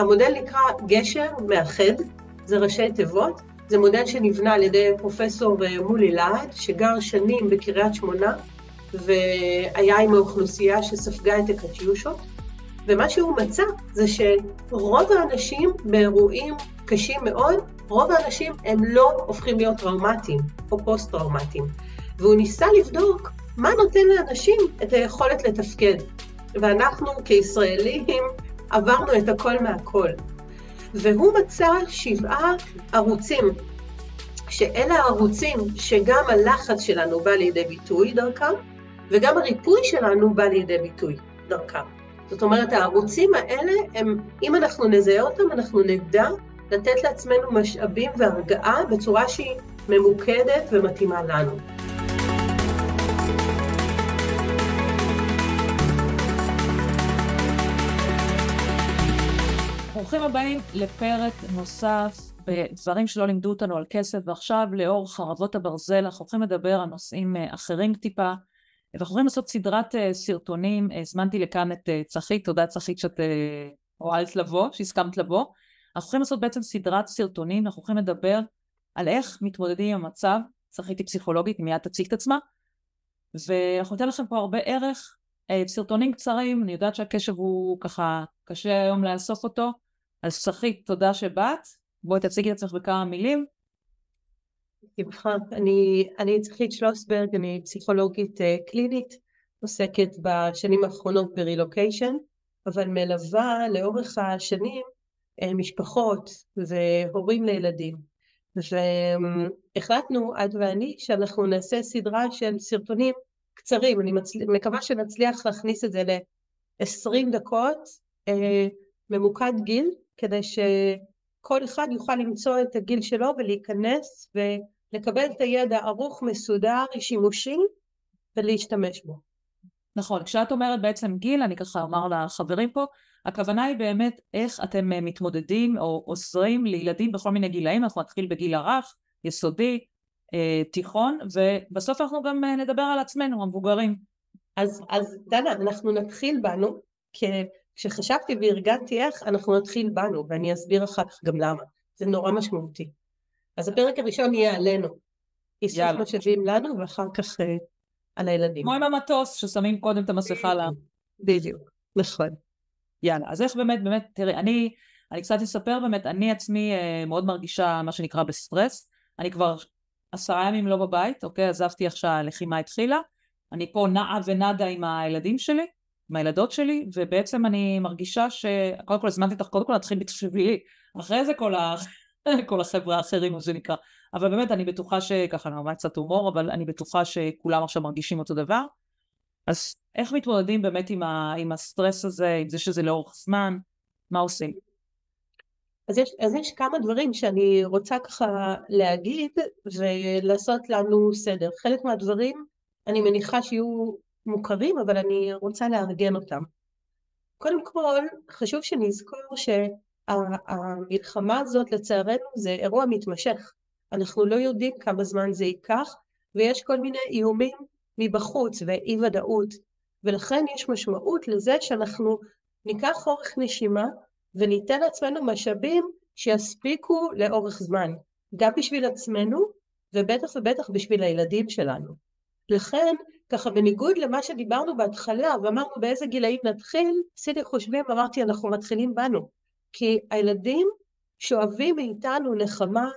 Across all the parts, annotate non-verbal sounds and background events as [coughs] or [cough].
המודל נקרא גשר מאחד, זה ראשי תיבות, זה מודל שנבנה על ידי פרופסור מולי להט, שגר שנים בקריית שמונה, והיה עם האוכלוסייה שספגה את הקטיושות, ומה שהוא מצא זה שרוב האנשים באירועים קשים מאוד, רוב האנשים הם לא הופכים להיות טראומטיים או פוסט-טראומטיים. והוא ניסה לבדוק מה נותן לאנשים את היכולת לתפקד. ואנחנו כישראלים עברנו את הכל מהכל. והוא מצא שבעה ערוצים, שאלה הערוצים שגם הלחץ שלנו בא לידי ביטוי דרכם, וגם הריפוי שלנו בא לידי ביטוי דרכם. זאת אומרת, הערוצים האלה, הם, אם אנחנו נזהה אותם, אנחנו נדע לתת לעצמנו משאבים והרגעה בצורה שהיא ממוקדת ומתאימה לנו. ברוכים הבאים לפרק נוסף בדברים שלא לימדו אותנו על כסף ועכשיו לאור חרבות הברזל אנחנו הולכים לדבר על נושאים אה, אחרים טיפה ואנחנו הולכים לעשות סדרת אה, סרטונים. הזמנתי לכאן את אה, צחית תודה צחית שאת הואלת לבוא שהסכמת לבוא. אנחנו הולכים לעשות בעצם סדרת סרטונים אנחנו הולכים לדבר על איך מתמודדים עם המצב. צחית היא פסיכולוגית מיד תציג את עצמה. ואנחנו ניתן לכם פה הרבה ערך סרטונים קצרים אני יודעת שהקשב הוא ככה קשה היום לאסוף אותו אז שחית, תודה שבאת. בואי תציגי את עצמך בכמה מילים. אני, אני צחית שלוסברג, אני פסיכולוגית uh, קלינית, עוסקת בשנים האחרונות ברילוקיישן, אבל מלווה לאורך השנים uh, משפחות והורים לילדים. והחלטנו, את ואני, שאנחנו נעשה סדרה של סרטונים קצרים. אני מצל... מקווה שנצליח להכניס את זה ל-20 דקות, uh, ממוקד גיל, כדי שכל אחד יוכל למצוא את הגיל שלו ולהיכנס ולקבל את הידע ערוך, מסודר, שימושי ולהשתמש בו. נכון, כשאת אומרת בעצם גיל, אני ככה אומר לחברים פה, הכוונה היא באמת איך אתם מתמודדים או עוזרים לילדים בכל מיני גילאים, אנחנו נתחיל בגיל הרך, יסודי, אה, תיכון, ובסוף אנחנו גם אה, נדבר על עצמנו, המבוגרים. אז, אז דנה, אנחנו נתחיל בנו, כי כשחשבתי וארגנתי איך, אנחנו נתחיל בנו, ואני אסביר אחר כך גם למה. זה נורא משמעותי. אז הפרק הראשון יהיה עלינו. איסוף משאבים לנו, ואחר כך uh, על הילדים. כמו עם המטוס, ששמים קודם את המסכה לה. בדיוק, נכון. יאללה, אז איך באמת, באמת, תראי, אני, אני קצת אספר באמת, אני עצמי אה, מאוד מרגישה מה שנקרא בסטרס. אני כבר עשרה ימים לא בבית, אוקיי? עזבתי איך שהלחימה התחילה. אני פה נעה ונדה עם הילדים שלי. עם הילדות שלי, ובעצם אני מרגישה שקודם כל הזמנתי אותך, קודם כל להתחיל בשבילי, אחרי זה כל, ה... [laughs] כל החבר'ה האחרים, מה שנקרא. אבל באמת, אני בטוחה שככה, ממש קצת הומור, אבל אני בטוחה שכולם עכשיו מרגישים אותו דבר. אז איך מתמודדים באמת עם, ה... עם הסטרס הזה, עם זה שזה לאורך זמן, מה עושים? אז יש, אז יש כמה דברים שאני רוצה ככה להגיד ולעשות לנו סדר. חלק מהדברים אני מניחה שיהיו מוכרים, אבל אני רוצה לארגן אותם. קודם כל, חשוב שנזכור שהמלחמה הזאת לצערנו זה אירוע מתמשך. אנחנו לא יודעים כמה זמן זה ייקח, ויש כל מיני איומים מבחוץ ואי ודאות, ולכן יש משמעות לזה שאנחנו ניקח אורך נשימה וניתן לעצמנו משאבים שיספיקו לאורך זמן, גם בשביל עצמנו ובטח ובטח בשביל הילדים שלנו. לכן ככה בניגוד למה שדיברנו בהתחלה ואמרנו באיזה גילאים נתחיל, עשיתי חושבים ואמרתי אנחנו מתחילים בנו כי הילדים שואבים מאיתנו נחמה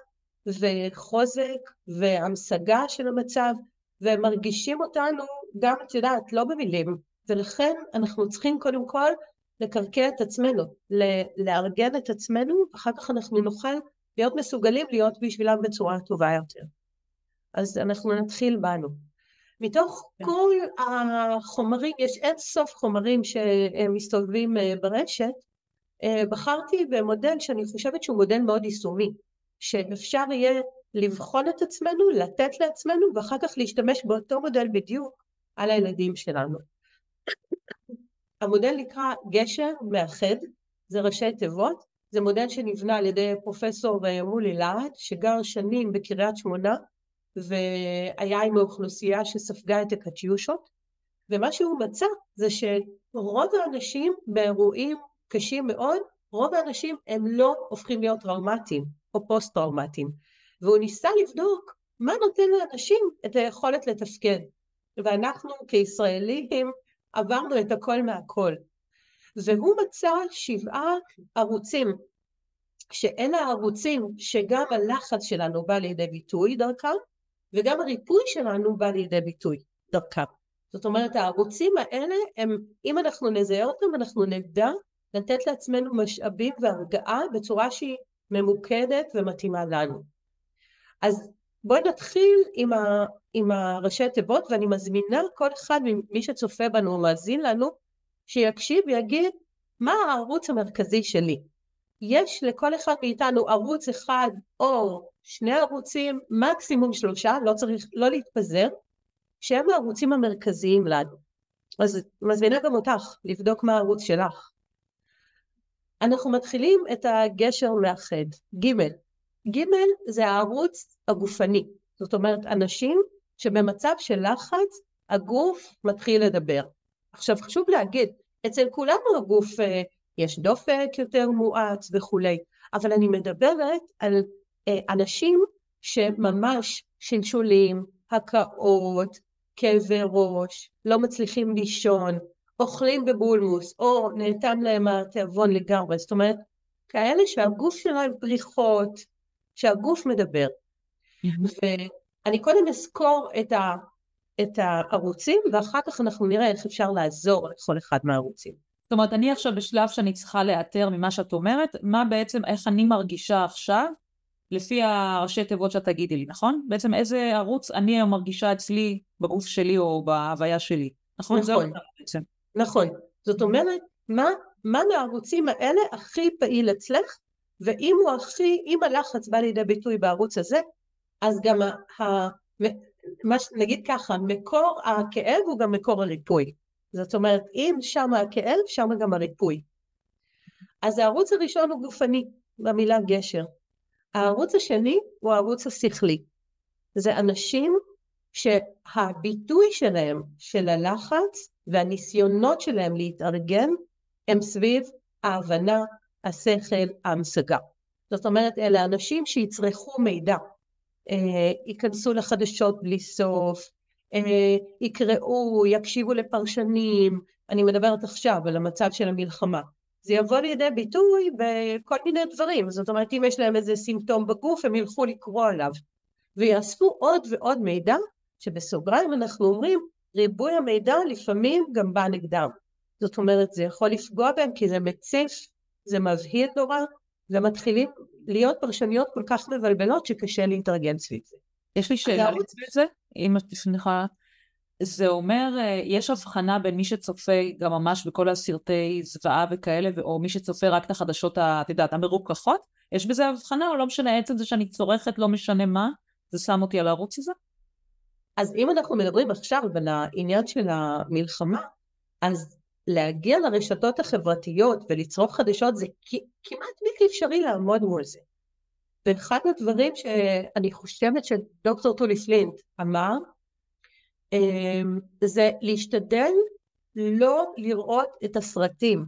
וחוזק והמשגה של המצב והם מרגישים אותנו גם את יודעת לא במילים ולכן אנחנו צריכים קודם כל לקרקע את עצמנו, לארגן את עצמנו, אחר כך אנחנו נוכל להיות מסוגלים להיות בשבילם בצורה טובה יותר. אז אנחנו נתחיל בנו. מתוך כן. כל החומרים, יש אין סוף חומרים שמסתובבים אה, ברשת, אה, בחרתי במודל שאני חושבת שהוא מודל מאוד יישומי, שאפשר יהיה לבחון את עצמנו, לתת לעצמנו, ואחר כך להשתמש באותו מודל בדיוק על הילדים שלנו. המודל נקרא גשר מאחד, זה ראשי תיבות, זה מודל שנבנה על ידי פרופסור אה, מולי להט, שגר שנים בקריית שמונה, והיה עם האוכלוסייה שספגה את הקטיושות, ומה שהוא מצא זה שרוב האנשים באירועים קשים מאוד, רוב האנשים הם לא הופכים להיות טראומטיים או פוסט-טראומטיים, והוא ניסה לבדוק מה נותן לאנשים את היכולת לתפקד. ואנחנו כישראלים עברנו את הכל מהכל. והוא מצא שבעה ערוצים, שאלה הערוצים שגם הלחץ שלנו בא לידי ביטוי דרכם, וגם הריפוי שלנו בא לידי ביטוי דרכם. זאת אומרת הערוצים האלה הם, אם אנחנו נזהה אותם אנחנו נדע לתת לעצמנו משאבים והרגעה בצורה שהיא ממוקדת ומתאימה לנו. אז בואי נתחיל עם, ה, עם הראשי תיבות ואני מזמינה כל אחד ממי שצופה בנו ומאזין לנו שיקשיב ויגיד מה הערוץ המרכזי שלי. יש לכל אחד מאיתנו ערוץ אחד או שני ערוצים, מקסימום שלושה, לא צריך לא להתפזר, שהם הערוצים המרכזיים לנו. אז מזמינה גם אותך לבדוק מה הערוץ שלך. אנחנו מתחילים את הגשר מאחד, ג' ג' זה הערוץ הגופני, זאת אומרת אנשים שבמצב של לחץ הגוף מתחיל לדבר. עכשיו חשוב להגיד, אצל כולנו הגוף אה, יש דופק יותר מואץ וכולי, אבל אני מדברת על אנשים שממש שלשולים, הקאות, כאבי ראש, לא מצליחים לישון, אוכלים בבולמוס, או נאטם להם התיאבון לגמרי, זאת אומרת, כאלה שהגוף שלהם פריחות, שהגוף מדבר. ואני קודם אזכור את, ה, את הערוצים, ואחר כך אנחנו נראה איך אפשר לעזור לכל אחד מהערוצים. זאת אומרת, אני עכשיו בשלב שאני צריכה לאתר ממה שאת אומרת, מה בעצם, איך אני מרגישה עכשיו, לפי הראשי תיבות שאת תגידי לי, נכון? בעצם איזה ערוץ אני היום מרגישה אצלי, בגוף שלי או בהוויה שלי. נכון? נכון. בעצם. נכון. זאת אומרת, מה, מה מהערוצים האלה הכי פעיל אצלך, ואם הוא הכי, אם הלחץ בא לידי ביטוי בערוץ הזה, אז גם ה, ה, מה, נגיד ככה, מקור הכאב הוא גם מקור הריפוי. זאת אומרת, אם שם הכאב, שם גם הריפוי. אז הערוץ הראשון הוא גופני, במילה גשר. הערוץ השני הוא הערוץ השכלי. זה אנשים שהביטוי שלהם של הלחץ והניסיונות שלהם להתארגן הם סביב ההבנה, השכל, ההמשגה. זאת אומרת אלה אנשים שיצרכו מידע, אה, ייכנסו לחדשות בלי סוף, אה, יקראו, יקשיבו לפרשנים, אני מדברת עכשיו על המצב של המלחמה, זה יבוא לידי ביטוי בכל מיני דברים, זאת אומרת אם יש להם איזה סימפטום בגוף הם ילכו לקרוא עליו. ויאספו עוד ועוד מידע שבסוגריים אנחנו אומרים ריבוי המידע לפעמים גם בא נגדם. זאת אומרת זה יכול לפגוע בהם כי זה מציף, זה מבהיל נורא ומתחילים להיות פרשניות כל כך מבלבלות שקשה להתארגן סביב זה. יש לי שאלה לזה, אם את יכולה זה אומר, אה, יש הבחנה בין מי שצופה גם ממש בכל הסרטי זוועה וכאלה, או מי שצופה רק את החדשות, את יודעת, המרוככות? יש בזה הבחנה, או לא משנה עצם זה שאני צורכת, לא משנה מה, זה שם אותי על הערוץ הזה? אז אם אנחנו מדברים עכשיו על העניין של המלחמה, אז להגיע לרשתות החברתיות ולצרוך חדשות זה כמעט בלתי אפשרי לעמוד מול זה. ואחד הדברים שאני חושבת שדוקטור טולי פלינט אמר, אמ, זה להשתדל לא לראות את הסרטים.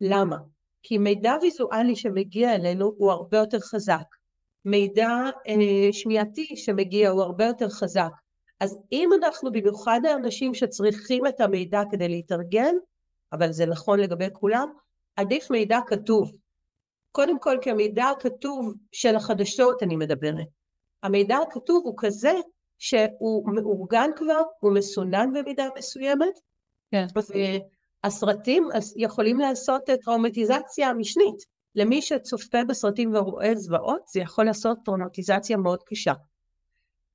למה? כי מידע ויזואלי שמגיע אלינו הוא הרבה יותר חזק. מידע אה, שמיעתי שמגיע הוא הרבה יותר חזק. אז אם אנחנו במיוחד האנשים שצריכים את המידע כדי להתארגן, אבל זה נכון לגבי כולם, עדיף מידע כתוב. קודם כל כי המידע הכתוב של החדשות אני מדברת. המידע הכתוב הוא כזה שהוא מאורגן כבר, הוא מסונן במידה מסוימת, כן. והסרטים יכולים לעשות טראומטיזציה משנית. למי שצופה בסרטים ורואה זוועות, זה יכול לעשות טראומטיזציה מאוד קשה.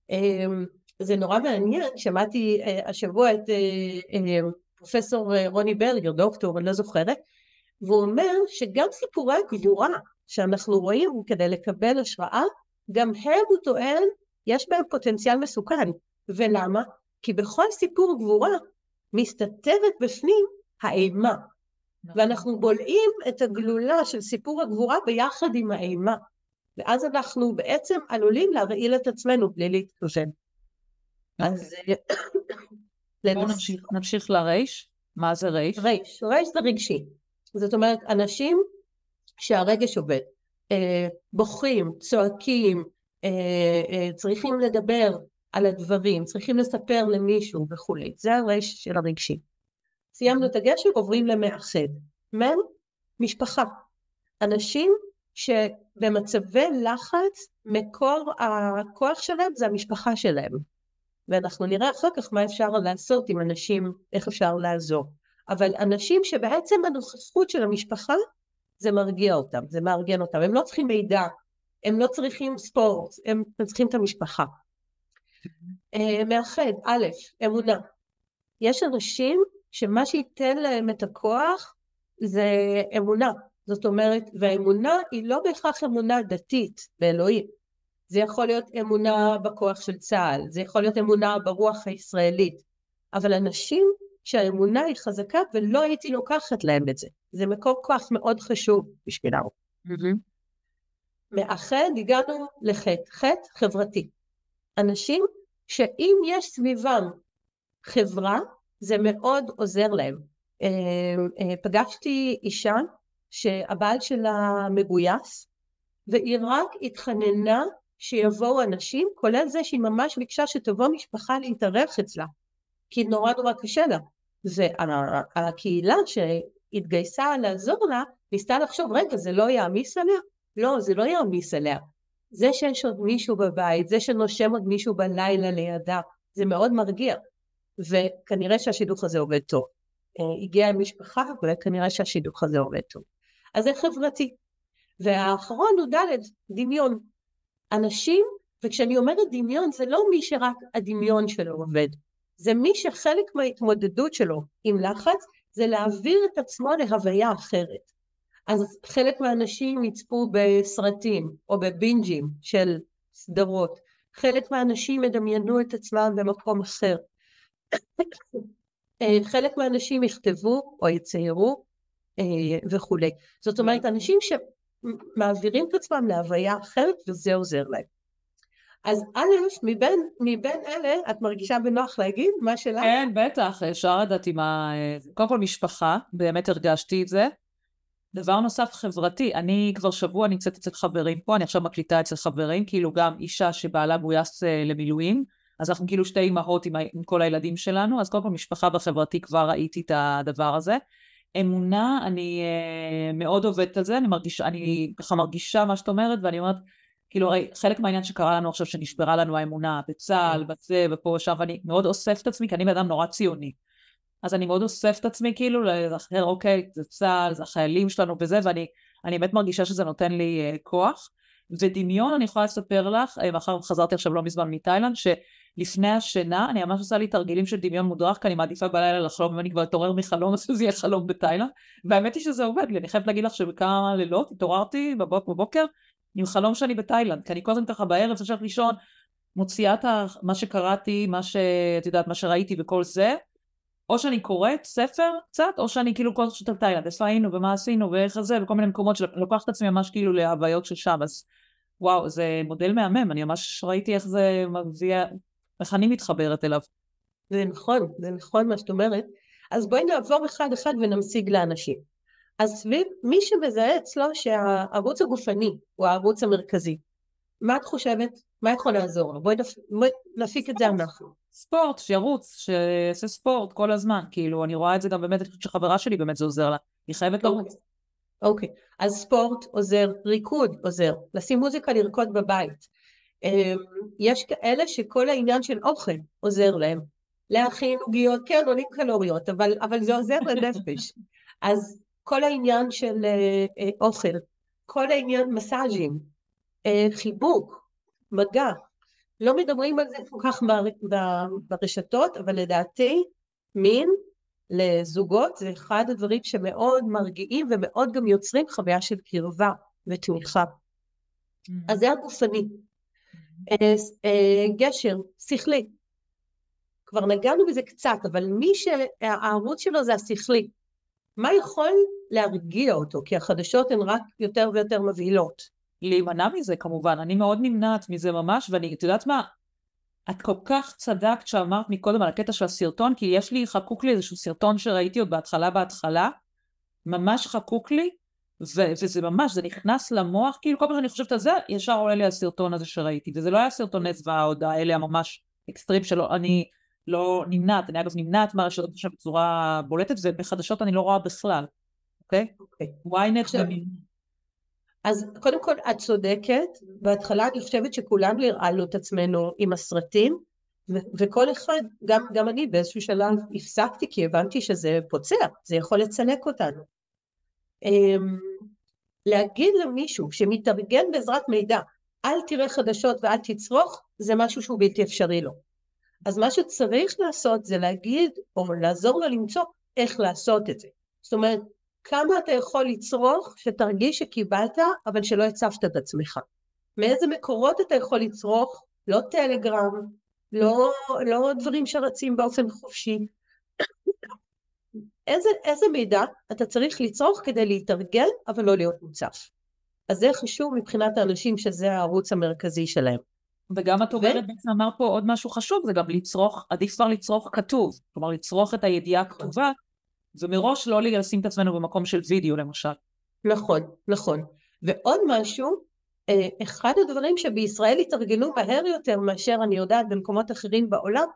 אמ, זה נורא מעניין, שמעתי אה, השבוע את אה, אה, פרופסור רוני ברגר, דוקטור, אני לא זוכרת, והוא אומר שגם סיפורי הגבורה שאנחנו רואים כדי לקבל השראה, גם הם, הוא טוען, יש בהם פוטנציאל מסוכן. ולמה? כי בכל סיפור גבורה מסתתרת בפנים האימה. נכון. ואנחנו בולעים את הגלולה של סיפור הגבורה ביחד עם האימה. ואז אנחנו בעצם עלולים להרעיל את עצמנו בלי להתכוון. אז בואו נמשיך, נמשיך לרייש. מה זה רייש? רייש, רייש זה רגשי. זאת אומרת, אנשים שהרגש עובד. אה, בוכים, צועקים, צריכים לדבר על הדברים, צריכים לספר למישהו וכולי. זה הרש של הרגשי. סיימנו את הגשר, עוברים למאחד. מם, משפחה. אנשים שבמצבי לחץ, מקור הכוח שלהם זה המשפחה שלהם. ואנחנו נראה אחר כך מה אפשר לעשות עם אנשים, איך אפשר לעזור. אבל אנשים שבעצם הנוכחות של המשפחה זה מרגיע אותם, זה מארגן אותם, הם לא צריכים מידע, הם לא צריכים ספורט, הם צריכים את המשפחה. אה, מאחד, א', אמונה. יש אנשים שמה שייתן להם את הכוח זה אמונה. זאת אומרת, והאמונה היא לא בהכרח אמונה דתית באלוהים. זה יכול להיות אמונה בכוח של צה"ל, זה יכול להיות אמונה ברוח הישראלית. אבל אנשים שהאמונה היא חזקה ולא הייתי לוקחת להם את זה. זה מקור כוח מאוד חשוב. Mm-hmm. מאחד הגענו לחטא, חטא חברתי. אנשים שאם יש סביבם חברה, זה מאוד עוזר להם. אה, אה, פגשתי אישה שהבעל שלה מגויס, והיא רק התחננה שיבואו אנשים, כולל זה שהיא ממש ביקשה שתבוא משפחה להתארח אצלה, כי נורא נורא קשה לה. והקהילה שהתגייסה לעזור לה, ניסתה לחשוב, רגע, זה לא יעמיס עליה? לא, זה לא יעמיס עליה. זה שיש עוד מישהו בבית, זה שנושם עוד מישהו בלילה לידה, זה מאוד מרגיע. וכנראה שהשידוך הזה עובד טוב. אה, הגיעה עם משפחה, וכנראה שהשידוך הזה עובד טוב. אז זה חברתי. והאחרון הוא ד', דמיון. אנשים, וכשאני אומרת דמיון, זה לא מי שרק הדמיון שלו עובד. זה מי שחלק מההתמודדות שלו עם לחץ, זה להעביר את עצמו להוויה אחרת. אז חלק מהאנשים יצפו בסרטים או בבינג'ים של סדרות, חלק מהאנשים ידמיינו את עצמם במקום אחר, אה, חלק מהאנשים יכתבו או יציירו אה, וכולי. זאת אומרת, אנשים שמעבירים את עצמם להוויה אחרת וזה עוזר להם. אז א', מבין, מבין אלה, את מרגישה בנוח להגיד מה שלך? כן, בטח, אפשר לדעת עם ה... קודם כל משפחה, באמת הרגשתי את זה. דבר נוסף חברתי, אני כבר שבוע נמצאת אצל חברים פה, אני עכשיו מקליטה אצל חברים, כאילו גם אישה שבעלה גויס אה, למילואים, אז אנחנו כאילו שתי אימהות עם, עם כל הילדים שלנו, אז קודם כל משפחה בחברתי כבר ראיתי את הדבר הזה. אמונה, אני uh, מאוד עובדת על זה, אני מרגישה, אני ככה מרגישה מה שאת אומרת, ואני אומרת, כאילו הרי חלק מהעניין שקרה לנו עכשיו שנשברה לנו האמונה בצה"ל, בזה ופה ושם, ואני מאוד אוסף את עצמי, כי אני בן אדם נורא ציוני. אז אני מאוד אוסף את עצמי כאילו לאחר, אוקיי, זה צה"ל, זה החיילים שלנו וזה, ואני באמת מרגישה שזה נותן לי uh, כוח. ודמיון אני יכולה לספר לך, אה, מאחר חזרתי עכשיו לא מזמן מתאילנד, שלפני השינה אני ממש עושה לי תרגילים של דמיון מודרך, כי אני מעדיפה בלילה לחלום, ואני כבר אתעורר מחלום, אז זה יהיה חלום בתאילנד, והאמת היא שזה עובד לי, אני חייבת להגיד לך שבכמה לילות התעוררתי בבוק, בבוקר עם חלום שאני בתאילנד, כי אני כל הזמן ככה בערב יושבת לישון, מוציאה את מה שקראתי, מה שאת יודעת, מה שראיתי וכל זה, או שאני קוראת ספר קצת, או שאני כאילו כל הזמן תאילנד, איפה היינו ומה עשינו ואיך זה, וכל מיני מקומות שלוקחת את עצמי ממש כאילו להוויות של שם, אז וואו, זה מודל מהמם, אני ממש ראיתי איך זה מביא, איך אני מתחברת אליו. זה נכון, זה נכון מה שאת אומרת. אז בואי נעבור אחד אחד ונמשיג לאנשים. אז סביב מי שמזהה אצלו שהערוץ הגופני הוא הערוץ המרכזי, מה את חושבת? מה יכול לעזור לו? בואי נפיק את זה אנחנו. ספורט, שירוץ, שיעשה ספורט כל הזמן, כאילו, אני רואה את זה גם באמת, אני חושבת שחברה שלי באמת זה עוזר לה, היא חייבת לרוץ. אוקיי, אז ספורט עוזר, ריקוד עוזר, לשים מוזיקה לרקוד בבית. אמ, יש כאלה שכל העניין של אוכל עוזר להם. להכין עוגיות, כן, עולים קלוריות, אבל, אבל זה עוזר לנפש. אז כל העניין של אה, אה, אוכל, כל העניין מסאז'ים, אה, חיבוק, מגע, לא מדברים על זה כל כך ברשתות, אבל לדעתי מין לזוגות זה אחד הדברים שמאוד מרגיעים ומאוד גם יוצרים חוויה של קרבה ותמיכה. Mm-hmm. אז זה הגופני. Mm-hmm. גשר, שכלי. כבר נגענו בזה קצת, אבל מי שהערוץ שלו זה השכלי. מה יכול להרגיע אותו? כי החדשות הן רק יותר ויותר מבהילות. להימנע מזה כמובן, אני מאוד נמנעת מזה ממש, ואני, את יודעת מה, את כל כך צדקת שאמרת מקודם על הקטע של הסרטון, כי יש לי, חקוק לי איזשהו סרטון שראיתי עוד בהתחלה בהתחלה, ממש חקוק לי, ו- וזה ממש, זה נכנס למוח, כאילו כל פעם שאני חושבת על זה, ישר עולה לי הסרטון הזה שראיתי, וזה לא היה סרטוני זוועה עוד האלה הממש אקסטרים שלו, אני לא נמנעת, אני אגב נמנעת מהרשתות עכשיו בצורה בולטת, ובחדשות אני לא רואה בכלל, אוקיי? אוקיי. ynet ומי- אז קודם כל את צודקת, בהתחלה אני חושבת שכולנו הרעלנו את עצמנו עם הסרטים, ו- וכל אחד, גם, גם אני באיזשהו שלב הפסקתי כי הבנתי שזה פוצע, זה יכול לצלק אותנו. אמ, להגיד למישהו שמתארגן בעזרת מידע, אל תראה חדשות ואל תצרוך, זה משהו שהוא בלתי אפשרי לו. אז מה שצריך לעשות זה להגיד, או לעזור לו למצוא איך לעשות את זה. זאת אומרת, כמה אתה יכול לצרוך שתרגיש שקיבלת, אבל שלא הצפת את עצמך. מאיזה מקורות אתה יכול לצרוך, לא טלגרם, לא, לא דברים שרצים באופן חופשי. איזה, איזה מידע אתה צריך לצרוך כדי להתארגן, אבל לא להיות מוצף. אז זה חשוב מבחינת האנשים שזה הערוץ המרכזי שלהם. וגם את אומרת, בעצם אמר פה עוד משהו חשוב, זה גם לצרוך, עדיף כבר לצרוך כתוב, כלומר לצרוך את הידיעה הכתובה, ומראש לא לשים את עצמנו במקום של וידאו למשל. נכון, נכון. ועוד משהו, אה, אחד הדברים שבישראל התארגנו מהר יותר מאשר אני יודעת במקומות אחרים בעולם,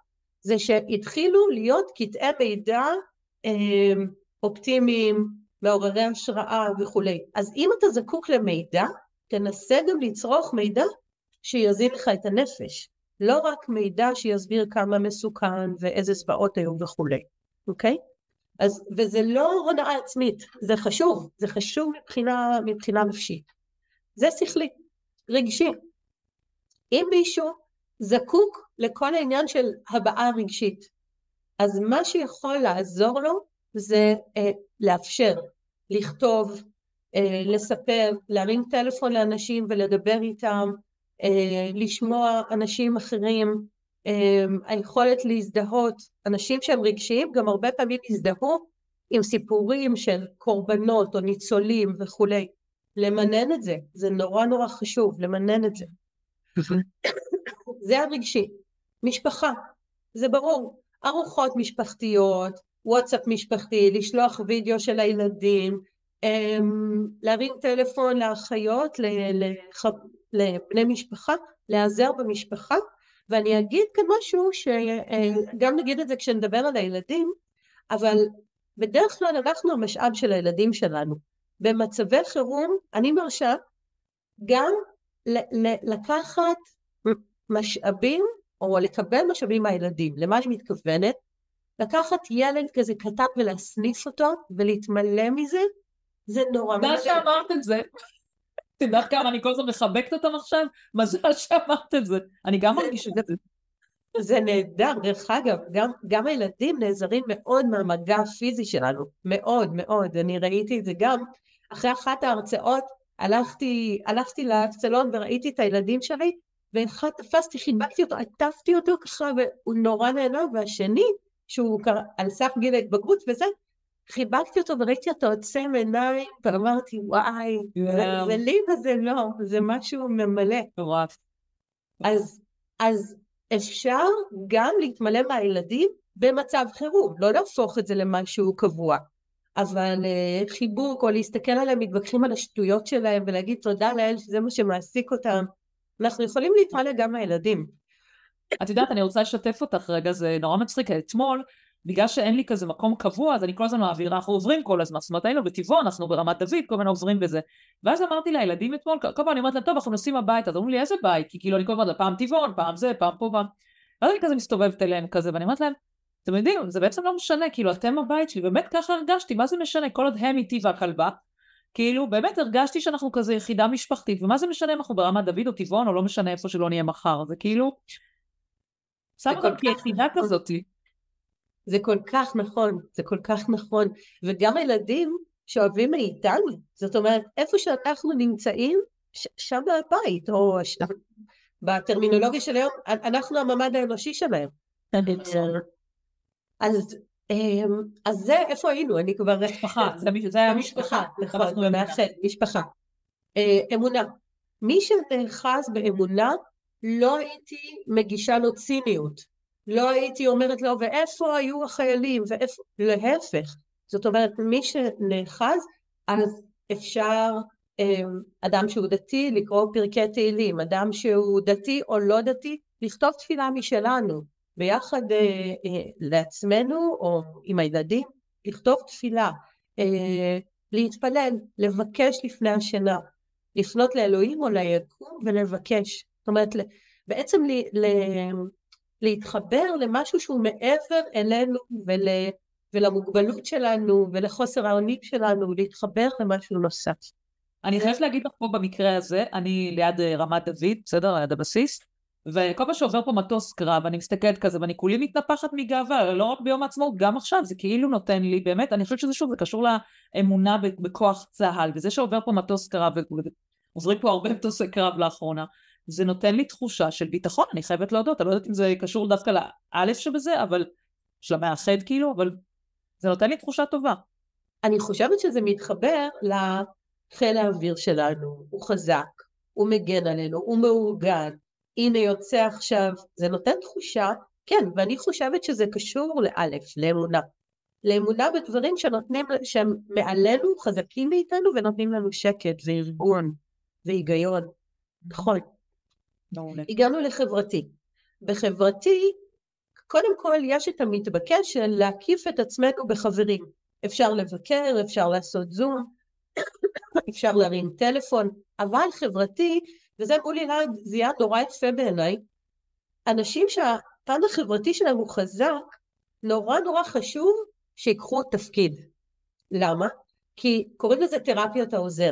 זה שהתחילו להיות קטעי מידע אה, אופטימיים, מעוררי השראה וכולי. אז אם אתה זקוק למידע, תנסה גם לצרוך מידע שיזין לך את הנפש. לא רק מידע שיסביר כמה מסוכן ואיזה זוועות היו וכולי, אוקיי? אז, וזה לא הונאה עצמית, זה חשוב, זה חשוב מבחינה, מבחינה נפשית. זה שכלי, רגשי. אם מישהו זקוק לכל העניין של הבעה רגשית, אז מה שיכול לעזור לו זה אה, לאפשר, לכתוב, אה, לספר, להרים טלפון לאנשים ולדבר איתם, אה, לשמוע אנשים אחרים, היכולת להזדהות, אנשים שהם רגשיים גם הרבה פעמים הזדהו עם סיפורים של קורבנות או ניצולים וכולי, למנן את זה, זה נורא נורא חשוב, למנן את זה. זה הרגשי. משפחה, זה ברור, ארוחות משפחתיות, וואטסאפ משפחתי, לשלוח וידאו של הילדים, אמ, להרים טלפון לאחיות, לבני משפחה, להיעזר במשפחה, ואני אגיד כאן משהו שגם נגיד את זה כשנדבר על הילדים, אבל בדרך כלל אנחנו המשאב של הילדים שלנו. במצבי חירום אני מרשה גם לקחת משאבים או לקבל משאבים מהילדים. למה אני מתכוונת? לקחת ילד כזה קטן ולהסניף אותו ולהתמלא מזה, זה נורא תודה שאמרת את זה. את יודעת כמה אני כל הזמן מחבקת אותם עכשיו? מזל שאמרת את זה. אני גם מרגישה את זה. זה נהדר, דרך אגב, גם, גם הילדים נעזרים מאוד מהמגע הפיזי שלנו, מאוד מאוד, אני ראיתי את זה גם, אחרי אחת ההרצאות הלכתי, הלכתי לאקצלון וראיתי את הילדים שלי, ואחד תפסתי, חיבקתי אותו, עטפתי אותו ככה, והוא נורא נהנה, והשני, שהוא על סף גיל ההתבגרות וזה, חיבקתי אותו וראיתי אותו עוצם עיניים, ואמרתי, וואי. ולי וזה לא, זה משהו ממלא. מטורף. אז, אז אפשר גם להתמלא מהילדים במצב חירום, לא להפוך את זה למשהו קבוע, אבל uh, חיבוק או להסתכל עליהם מתווכחים על השטויות שלהם ולהגיד תודה לאל שזה מה שמעסיק אותם, אנחנו יכולים להתמלא גם מהילדים. את יודעת, אני רוצה לשתף אותך רגע, זה נורא מצחיק, אתמול, בגלל שאין לי כזה מקום קבוע, אז אני כל הזמן מעבירה, אנחנו עוברים כל הזמן, זאת אומרת, היינו בטבעון, אנחנו ברמת דוד, כל הזמן עוברים בזה. ואז אמרתי לילדים אתמול, כל פעם אני אומרת להם, טוב, אנחנו נוסעים הביתה, אז אומרים לי, איזה בית? כי כאילו, אני כל הזמן, פעם טבעון, פעם זה, פעם פה, פעם... ואז אני כזה מסתובבת אליהם כזה, ואני אומרת להם, אתם יודעים, זה בעצם לא משנה, כאילו, אתם הבית שלי, באמת ככה הרגשתי, מה זה משנה, כל עוד הם איתי והכלבה, כאילו, באמת הרגשתי שאנחנו כזה יחידה משפחתית, ומה זה משנה אם אנחנו ברמת דוד או טבעון, או לא משנה איפה שלא נהיה מחר, זה כאילו, שם אותם כיחידה נכון. כזאתי. זה כל כך נכון, זה כל כך נכון, וגם הילדים שאוהבים מאיתנו, זאת אומרת, איפה שאנחנו נמצאים, שם הבית, או ש... בטרמינולוגיה של היום, אנחנו הממד האנושי שלהם. אז, אמ, אז זה, איפה היינו? אני כבר... משפחה, זה היה המשפחה, נכון, משפחה. אה, אמונה. מי שנאחז באמונה, לא הייתי מגישה לו ציניות. לא הייתי אומרת לו, ואיפה היו החיילים, ואיפה... להפך. זאת אומרת, מי שנאחז, אז אפשר אמ, אדם שהוא דתי לקרוא פרקי תהילים, אדם שהוא דתי או לא דתי לכתוב תפילה משלנו. ביחד אה, אה, לעצמנו או עם הילדים לכתוב תפילה, אה, להתפלל, לבקש לפני השינה, לפנות לאלוהים או ליקום ולבקש. זאת אומרת בעצם ל, ל, להתחבר למשהו שהוא מעבר אלינו ול, ולמוגבלות שלנו ולחוסר האונים שלנו, להתחבר למשהו נוסף. אני חייבת להגיד לך פה במקרה הזה, אני ליד אה, רמת דוד, בסדר? ליד הבסיס, וכל פעם שעובר פה מטוס קרב, אני מסתכלת כזה, ואני כולי מתנפחת מגאווה, לא רק ביום העצמאות, גם עכשיו, זה כאילו נותן לי, באמת, אני חושבת שזה שוב, זה קשור לאמונה בכוח צה"ל, וזה שעובר פה מטוס קרב, ועוזרים פה הרבה מטוסי קרב לאחרונה, זה נותן לי תחושה של ביטחון, אני חייבת להודות, אני לא יודעת אם זה קשור דווקא לאלף שבזה, אבל, של המאחד כאילו, אבל זה נותן לי תחושה טובה. אני חושבת שזה מתחבר חיל האוויר שלנו הוא חזק, הוא מגן עלינו, הוא מאורגן, הנה יוצא עכשיו, זה נותן תחושה, כן, ואני חושבת שזה קשור לאלף, לאמונה. לאמונה בדברים שנותנים, שהם מעלינו, חזקים מאיתנו, ונותנים לנו שקט וארגון והיגיון. נכון. הגענו לחברתי. בחברתי, קודם כל יש את המתבקש של להקיף את עצמנו בחברים. אפשר לבקר, אפשר לעשות זום, אפשר להרים טלפון, אבל חברתי, וזה להד זיהה נורא יפה בעיניי, אנשים שהפן החברתי שלהם הוא חזק, נורא נורא חשוב שיקחו תפקיד. למה? כי קוראים לזה תרפיית העוזר.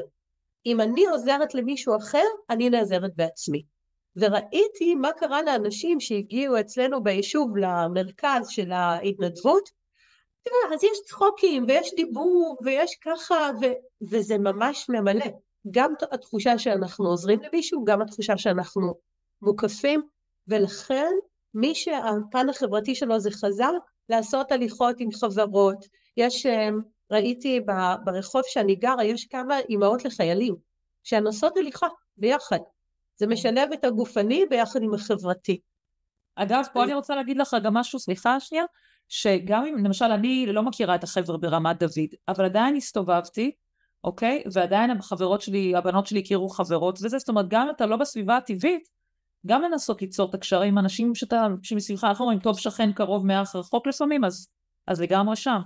אם אני עוזרת למישהו אחר, אני נעזרת בעצמי. וראיתי מה קרה לאנשים שהגיעו אצלנו ביישוב למרכז של ההתנדבות, אז יש צחוקים ויש דיבור ויש ככה ו, וזה ממש ממלא. גם התחושה שאנחנו עוזרים למישהו, גם התחושה שאנחנו מוקפים, ולכן מי שהפן החברתי שלו זה חזר לעשות הליכות עם חברות. יש, אה, ראיתי ברחוב שאני גרה, יש כמה אימהות לחיילים שהן עושות הליכה ביחד. זה משלב את הגופני ביחד עם החברתי. אגב, פה אני רוצה להגיד לך גם משהו, סליחה שנייה, שגם אם למשל אני לא מכירה את החבר'ה ברמת דוד, אבל עדיין הסתובבתי, אוקיי? ועדיין החברות שלי, הבנות שלי הכירו חברות וזה, זאת אומרת גם אם אתה לא בסביבה הטבעית, גם לנסות ליצור את הקשרים עם אנשים שאתה, שמסביבך, אנחנו אומרים, טוב שכן קרוב מאח רחוק לפעמים, אז, אז לגמרי שם.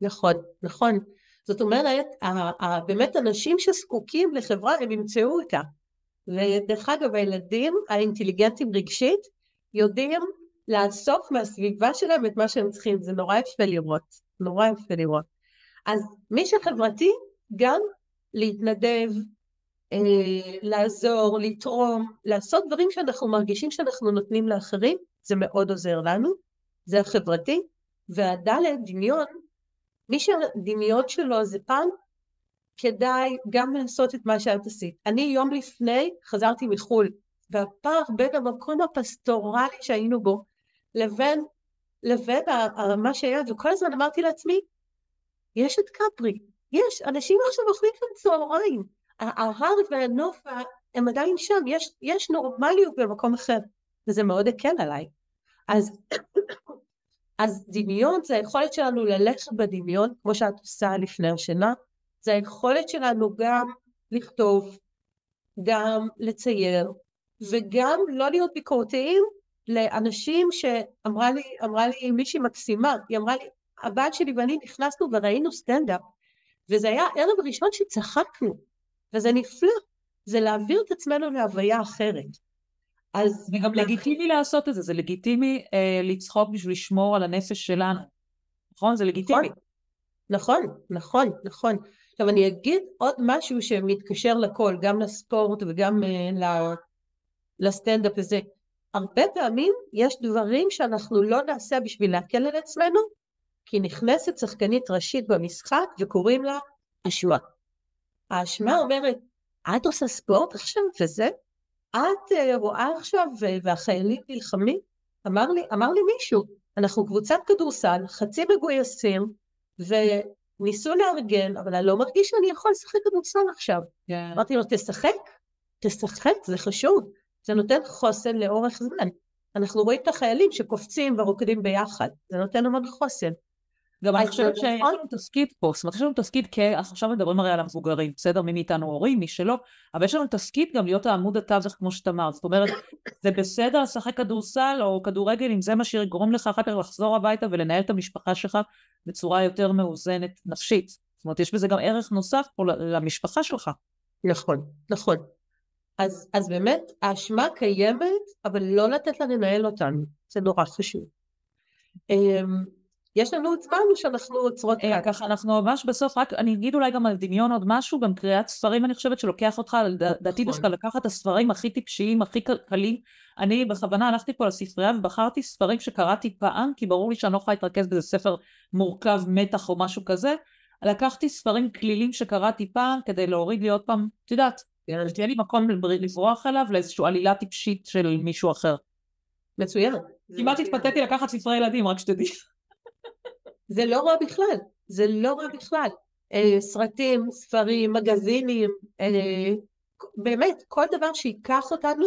נכון, נכון. זאת אומרת, באמת אנשים שזקוקים לחברה, הם ימצאו אותה. ודרך אגב, הילדים האינטליגנטים רגשית יודעים לאסוף מהסביבה שלהם את מה שהם צריכים, זה נורא יפה לראות, נורא יפה לראות. אז מי שחברתי, גם להתנדב, אה, לעזור, לתרום, לעשות דברים שאנחנו מרגישים שאנחנו נותנים לאחרים, זה מאוד עוזר לנו, זה החברתי, והדלת, דמיון, מי שהדמיון שלו זה פעם, כדאי גם לעשות את מה שאת עשית. אני יום לפני חזרתי מחו"ל, והפער בין המקום הפסטורלי שהיינו בו לבין, לבין מה שהיה, וכל הזמן אמרתי לעצמי, יש את קפרי, יש, אנשים עכשיו אוכלים שם צהריים, ההר והנוף הם עדיין שם, יש, יש נורמליות במקום אחר, וזה מאוד הקל עליי. אז, [coughs] אז דמיון זה היכולת שלנו ללכת בדמיון, כמו שאת עושה לפני השינה, זה היכולת שלנו גם לכתוב, גם לצייר, וגם לא להיות ביקורתיים לאנשים שאמרה לי, אמרה לי מישהי מקסימה, היא אמרה לי, הבת שלי ואני נכנסנו וראינו סטנדאפ, וזה היה ערב ראשון שצחקנו, וזה נפלא, זה להעביר את עצמנו להוויה אחרת. אז... זה גם לגיטימי לעשות את זה, זה לגיטימי אה, לצחוק בשביל לשמור על הנפש שלנו, נכון? זה לגיטימי. נכון, נכון, נכון. עכשיו אני אגיד עוד משהו שמתקשר לכל, גם לספורט וגם uh, לסטנדאפ הזה. הרבה פעמים יש דברים שאנחנו לא נעשה בשביל להקל על עצמנו, כי נכנסת שחקנית ראשית במשחק וקוראים לה אשמה. האשמה אומרת, את עושה ספורט עכשיו וזה? את uh, רואה עכשיו והחיילים נלחמים? אמר לי, אמר לי מישהו, אנחנו קבוצת כדורסל, חצי מגויסים, וניסו לארגן, אבל אני לא מרגיש שאני יכול לשחק כדורסל עכשיו. כן. אמרתי לו, תשחק, תשחק, זה חשוב. זה נותן חוסן לאורך זמן. אנחנו רואים את החיילים שקופצים ורוקדים ביחד, זה נותן המון חוסן. גם אני חושבת שיש נכון. לנו תפקיד פה, זאת אומרת יש לנו תפקיד, כ... עכשיו מדברים הרי על המבוגרים, בסדר? מי מאיתנו הורים, מי שלא, אבל יש לנו תפקיד גם להיות העמוד התווך כמו שאת אמרת, זאת אומרת זה בסדר לשחק כדורסל או כדורגל אם זה מה שיגרום לך אחר כך לחזור הביתה ולנהל את המשפחה שלך בצורה יותר מאוזנת נפשית, זאת אומרת יש בזה גם ערך נוסף פה למשפחה שלך. נכון, נכון. אז, אז באמת האשמה קיימת, אבל לא לתת לה לנהל אותנו, זה נורא חשוב. יש לנו זמן שאנחנו עוצרות אה, כאן. ככה אנחנו ממש בסוף, רק אני אגיד אולי גם על דמיון עוד משהו, גם קריאת ספרים אני חושבת שלוקח אותך, לדעתי נכון. דווקא לקחת את הספרים הכי טיפשיים, הכי קלים. אני בכוונה הלכתי פה לספרייה ובחרתי ספרים שקראתי פעם, כי ברור לי שאני לא יכולה להתרכז באיזה ספר מורכב מתח או משהו כזה. לקחתי ספרים כלילים שקראתי פעם כדי להוריד לי עוד פעם, את יודעת, תהיה לי מקום לברוח אליו לאיזושהי עלילה טיפשית של מישהו אחר. מצוין. כמעט התפתיתי לקחת ספרי ילדים, רק שתדעי. זה לא רע בכלל, זה לא רע בכלל. אה, סרטים, ספרים, מגזינים, אה, באמת, כל דבר ייקח אותנו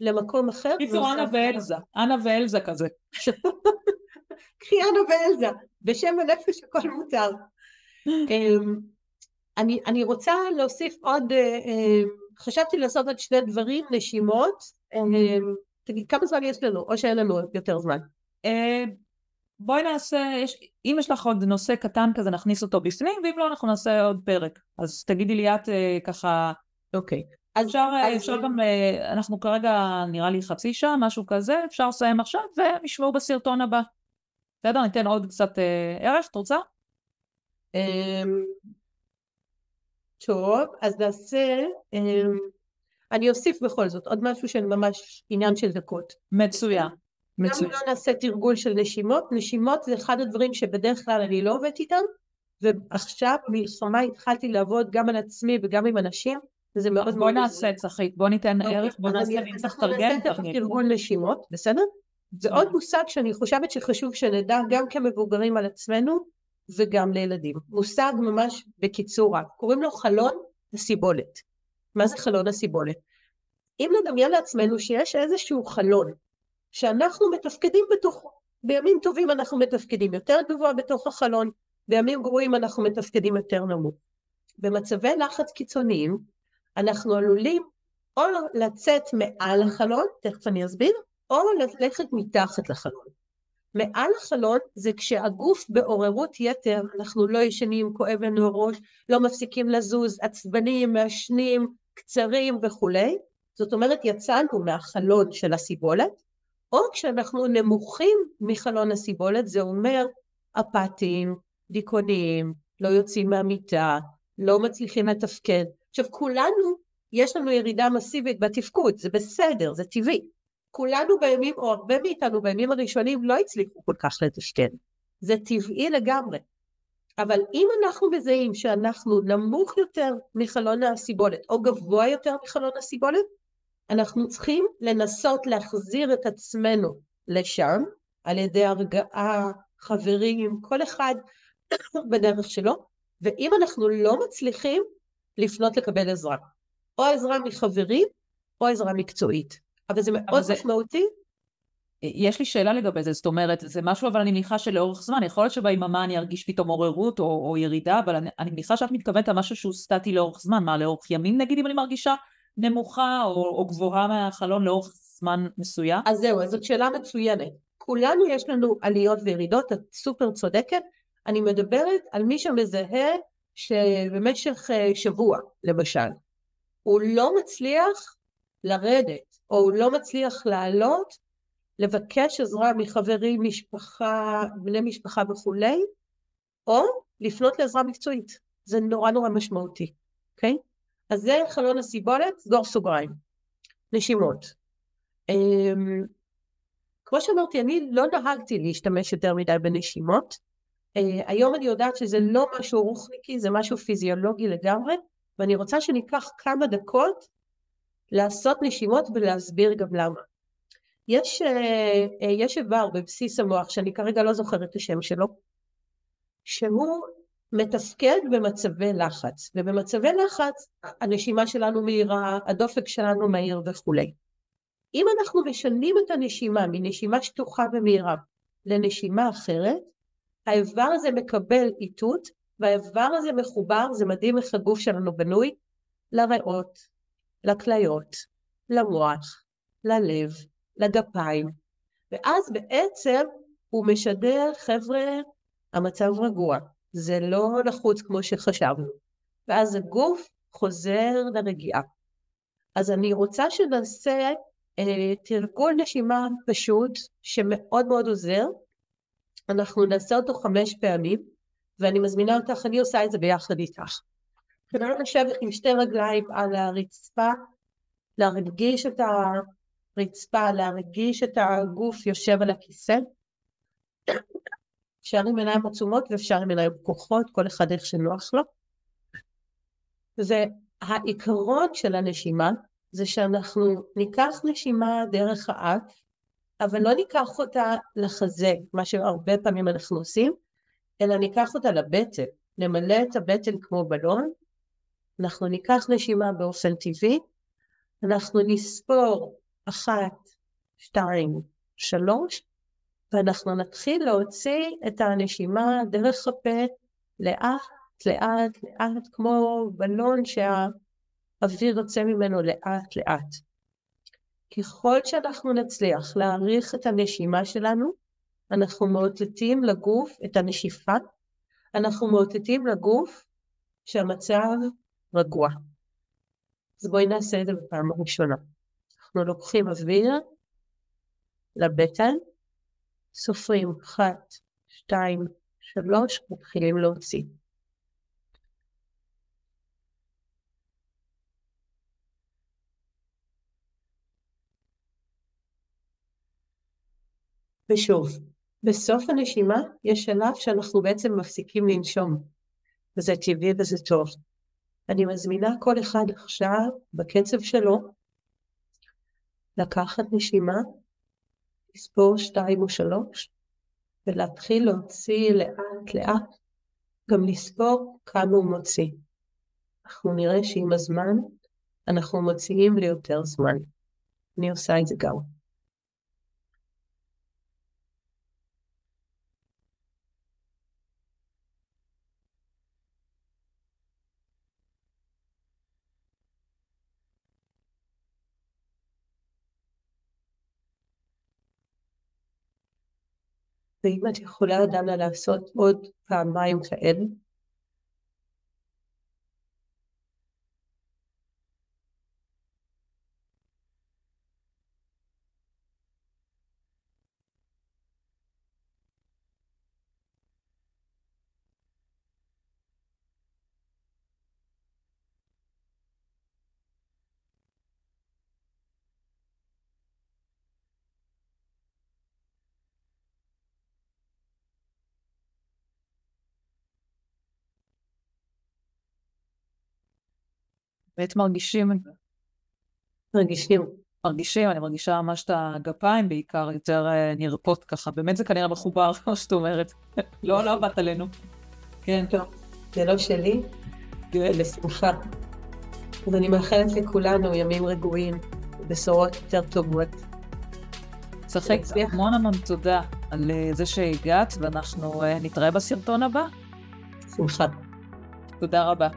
למקום אחר. קיצור, אנה ואלזה, אנה ואלזה כזה. [laughs] קחי אנה ואלזה, בשם הנפש הכל מותר. אמ, אני, אני רוצה להוסיף עוד, אה, אה, חשבתי לעשות עוד שני דברים, נשימות. אמ, תגיד, כמה זמן יש לנו, או שאין לנו יותר זמן? אה, בואי נעשה, יש, אם יש לך עוד נושא קטן כזה נכניס אותו בפנים, ואם לא אנחנו נעשה עוד פרק. אז תגידי לי את ככה... אוקיי. אז אפשר, אז אפשר גם, אנחנו כרגע נראה לי חצי שעה, משהו כזה, אפשר לסיים עכשיו והם ישמעו בסרטון הבא. בסדר? ניתן עוד קצת ערך, את רוצה? אמ, טוב, אז נעשה, אמ, אני אוסיף בכל זאת עוד משהו של ממש עניין של דקות. מצוין. מצוין. גם לא נעשה תרגול של נשימות, נשימות זה אחד הדברים שבדרך כלל אני לא עובדת איתם, ועכשיו מלחמה התחלתי לעבוד גם על עצמי וגם עם אנשים, וזה מאוד מאוד... בואי נעשה צחית, בואי ניתן אוקיי, ערך, בואי נעשה, אנחנו נעשה תרגול נשימות, בסדר? זה עוד מושג שאני חושבת שחשוב שנדע גם כמבוגרים על עצמנו וגם לילדים. מושג ממש בקיצור רב, קוראים לו חלון הסיבולת. מה זה חלון הסיבולת? אם נדמיין לעצמנו שיש איזשהו חלון שאנחנו מתפקדים בתוכו, בימים טובים אנחנו מתפקדים יותר גבוה בתוך החלון, בימים גרועים אנחנו מתפקדים יותר נמוך. במצבי לחץ קיצוניים אנחנו עלולים או לצאת מעל החלון, תכף אני אסביר, או ללכת מתחת לחלון. מעל החלון זה כשהגוף בעוררות יתר, אנחנו לא ישנים, כואב לנו הראש, לא מפסיקים לזוז, עצבנים, מעשנים, קצרים וכולי, זאת אומרת יצאנו מהחלון של הסיבולת, או כשאנחנו נמוכים מחלון הסיבולת, זה אומר אפתיים, דיכאוניים, לא יוצאים מהמיטה, לא מצליחים לתפקד. עכשיו כולנו, יש לנו ירידה מסיבית בתפקוד, זה בסדר, זה טבעי. כולנו בימים, או הרבה מאיתנו בימים הראשונים לא הצליחו כל כך לתשתן. זה טבעי לגמרי. אבל אם אנחנו מזהים שאנחנו נמוך יותר מחלון הסיבולת, או גבוה יותר מחלון הסיבולת, אנחנו צריכים לנסות להחזיר את עצמנו לשם, על ידי הרגעה, חברים, כל אחד [coughs] בדרך שלו, ואם אנחנו לא מצליחים, לפנות לקבל עזרה. או עזרה מחברים, או עזרה מקצועית. אבל זה מאוד זה... משמעותי. יש לי שאלה לגבי זה, זאת אומרת, זה משהו אבל אני מניחה שלאורך זמן, יכול להיות שביממה אני ארגיש פתאום עוררות או, או ירידה, אבל אני, אני מניחה שאת מתכוונת על משהו שהוא סטטי לאורך זמן, מה לאורך ימים נגיד אם אני מרגישה נמוכה או, או גבוהה מהחלון לאורך זמן מסוים? אז זהו, אז זאת שאלה מצוינת. כולנו יש לנו עליות וירידות, את סופר צודקת. אני מדברת על מי שמזהה שבמשך אה, שבוע, למשל, הוא לא מצליח לרדת, או הוא לא מצליח לעלות, לבקש עזרה מחברים, משפחה, בני משפחה וכולי, או לפנות לעזרה מקצועית. זה נורא נורא משמעותי, אוקיי? Okay? אז זה חלון הסיבולת, סגור סוגריים. נשימות. Um, כמו שאמרתי, אני לא נהגתי להשתמש יותר מדי בנשימות. Uh, היום אני יודעת שזה לא משהו רוחניקי, זה משהו פיזיולוגי לגמרי, ואני רוצה שניקח כמה דקות לעשות נשימות ולהסביר גם למה. יש, אה, אה, יש איבר בבסיס המוח שאני כרגע לא זוכרת את השם שלו, שהוא מתפקד במצבי לחץ, ובמצבי לחץ הנשימה שלנו מהירה, הדופק שלנו מהיר וכולי. אם אנחנו משנים את הנשימה מנשימה שטוחה ומהירה לנשימה אחרת, האיבר הזה מקבל איתות, והאיבר הזה מחובר, זה מדהים איך הגוף שלנו בנוי, לריאות, לכליות, למוח, ללב, לגפיים, ואז בעצם הוא משדר, חבר'ה, המצב רגוע, זה לא לחוץ כמו שחשבנו, ואז הגוף חוזר לרגיעה. אז אני רוצה שנעשה אה, תרגול נשימה פשוט, שמאוד מאוד עוזר, אנחנו נעשה אותו חמש פעמים, ואני מזמינה אותך, אני עושה את זה ביחד איתך. כדאי לשבת עם שתי רגליים על הרצפה, להרגיש את הרצפה, להרגיש את הגוף יושב על הכיסא. אפשר עם עיניים עצומות ואפשר עם עיניים פקוחות, כל אחד איך שנוח לו. והעיקרון של הנשימה זה שאנחנו ניקח נשימה דרך האף, אבל לא ניקח אותה לחזה, מה שהרבה פעמים אנחנו עושים, אלא ניקח אותה לבטן, נמלא את הבטן כמו בלון, אנחנו ניקח נשימה באופן טבעי, אנחנו נספור אחת, שתיים, שלוש, ואנחנו נתחיל להוציא את הנשימה דרך הפה לאט לאט לאט כמו בלון שהאוויר יוצא ממנו לאט לאט. ככל שאנחנו נצליח להעריך את הנשימה שלנו, אנחנו מאותתים לגוף את הנשיפה, אנחנו מאותתים לגוף שהמצב רגוע. אז בואי נעשה את זה בפעם הראשונה. אנחנו לוקחים אוויר לבטן, סופרים אחת, שתיים, שלוש, מתחילים להוציא. ושוב, בסוף הנשימה יש שלב שאנחנו בעצם מפסיקים לנשום, וזה טבעי וזה טוב. אני מזמינה כל אחד עכשיו, בקצב שלו, לקחת נשימה, לספור שתיים או שלוש, ולהתחיל להוציא לאט לאט, גם לספור כמה הוא מוציא. אנחנו נראה שעם הזמן אנחנו מוציאים ליותר זמן. אני עושה את זה גם. ואם את יכולה דנה לעשות עוד פעמיים כאלה באמת מרגישים את זה. מרגישים. מרגישים, אני מרגישה ממש את הגפיים בעיקר, יותר אה, נרפות ככה, באמת זה כנראה מחובר, [laughs] כמו שאת אומרת. לא, לא באת עלינו. כן. טוב, זה לא שלי, לשמחה. אז אני מאחלת לכולנו ימים רגועים, בשורות יותר טובות. צחק, המון המון תודה על אה, זה שהגעת, ואנחנו אה, נתראה בסרטון הבא. שמחה. תודה רבה.